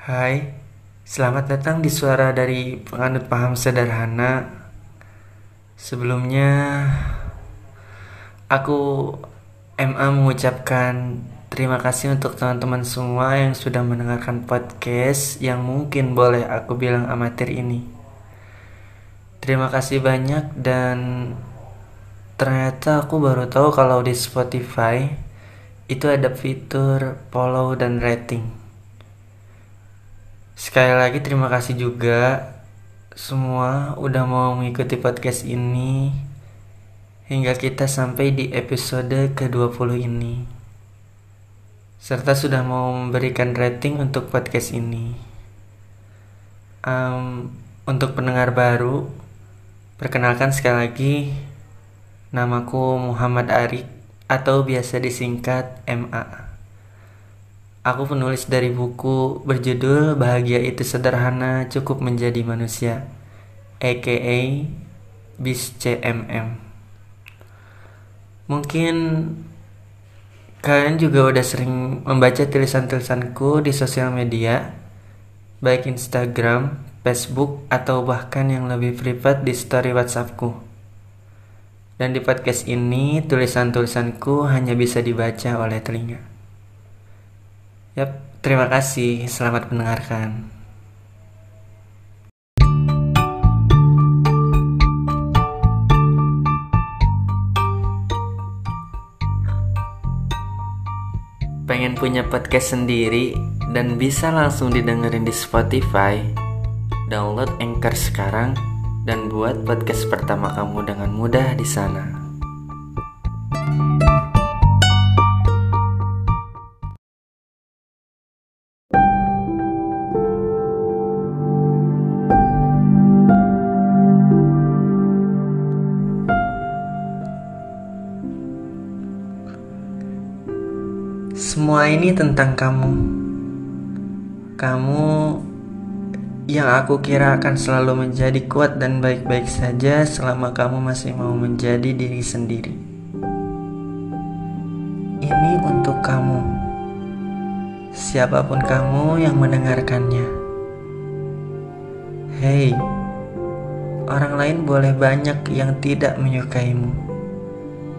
Hai, selamat datang di suara dari penganut paham sederhana. Sebelumnya, aku MA mengucapkan terima kasih untuk teman-teman semua yang sudah mendengarkan podcast yang mungkin boleh aku bilang amatir ini. Terima kasih banyak dan ternyata aku baru tahu kalau di Spotify itu ada fitur follow dan rating. Sekali lagi terima kasih juga semua udah mau mengikuti podcast ini hingga kita sampai di episode ke-20 ini. Serta sudah mau memberikan rating untuk podcast ini. Um, untuk pendengar baru, perkenalkan sekali lagi namaku Muhammad Arik atau biasa disingkat MA. Aku penulis dari buku berjudul Bahagia Itu Sederhana Cukup Menjadi Manusia, aka BIS CMM. Mungkin kalian juga udah sering membaca tulisan-tulisanku di sosial media, baik Instagram, Facebook, atau bahkan yang lebih privat di story WhatsAppku. Dan di podcast ini, tulisan-tulisanku hanya bisa dibaca oleh telinga. Yap, terima kasih. Selamat mendengarkan. Pengen punya podcast sendiri dan bisa langsung didengerin di Spotify? Download Anchor sekarang dan buat podcast pertama kamu dengan mudah di sana. Semua ini tentang kamu. Kamu yang aku kira akan selalu menjadi kuat dan baik-baik saja selama kamu masih mau menjadi diri sendiri. Ini untuk kamu. Siapa pun kamu yang mendengarkannya. Hei, orang lain boleh banyak yang tidak menyukaimu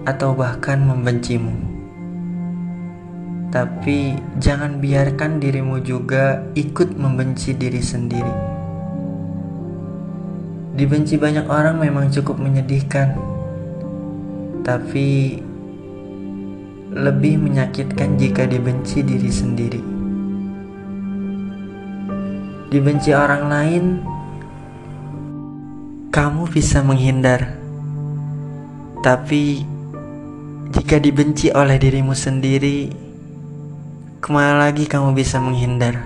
atau bahkan membencimu tapi jangan biarkan dirimu juga ikut membenci diri sendiri. Dibenci banyak orang memang cukup menyedihkan, tapi lebih menyakitkan jika dibenci diri sendiri. Dibenci orang lain, kamu bisa menghindar, tapi jika dibenci oleh dirimu sendiri, ke mana lagi kamu bisa menghindar?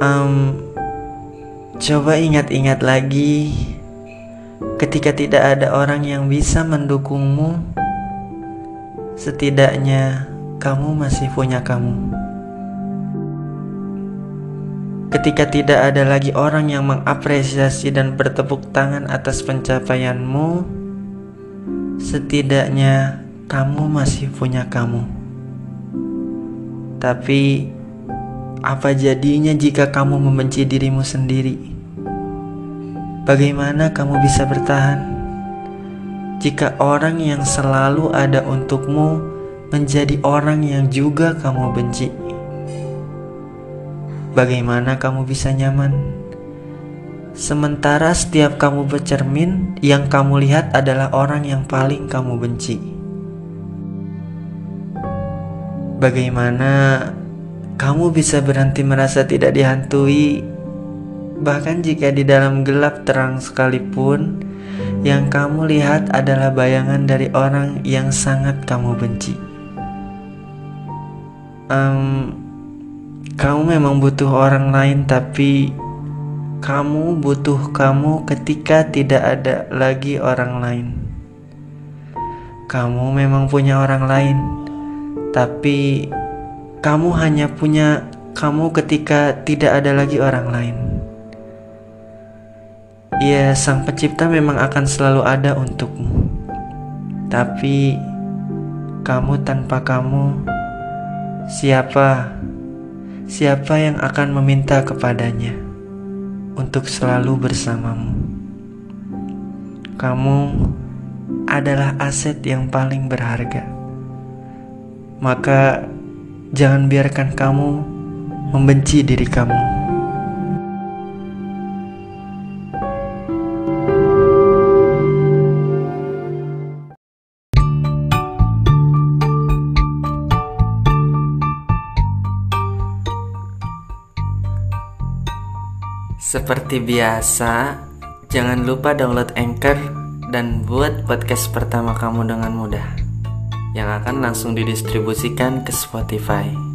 Um, coba ingat-ingat lagi ketika tidak ada orang yang bisa mendukungmu, setidaknya kamu masih punya kamu. Ketika tidak ada lagi orang yang mengapresiasi dan bertepuk tangan atas pencapaianmu, setidaknya kamu masih punya kamu. Tapi, apa jadinya jika kamu membenci dirimu sendiri? Bagaimana kamu bisa bertahan jika orang yang selalu ada untukmu menjadi orang yang juga kamu benci? Bagaimana kamu bisa nyaman? Sementara setiap kamu bercermin, yang kamu lihat adalah orang yang paling kamu benci. Bagaimana kamu bisa berhenti merasa tidak dihantui, bahkan jika di dalam gelap terang sekalipun, yang kamu lihat adalah bayangan dari orang yang sangat kamu benci. Um, kamu memang butuh orang lain, tapi kamu butuh kamu ketika tidak ada lagi orang lain. Kamu memang punya orang lain tapi kamu hanya punya kamu ketika tidak ada lagi orang lain. Ya, Sang Pencipta memang akan selalu ada untukmu, tapi kamu tanpa kamu, siapa? siapa yang akan meminta kepadanya untuk selalu bersamamu? Kamu adalah aset yang paling berharga. Maka jangan biarkan kamu membenci diri kamu. Seperti biasa, jangan lupa download Anchor dan buat podcast pertama kamu dengan mudah yang akan langsung didistribusikan ke Spotify.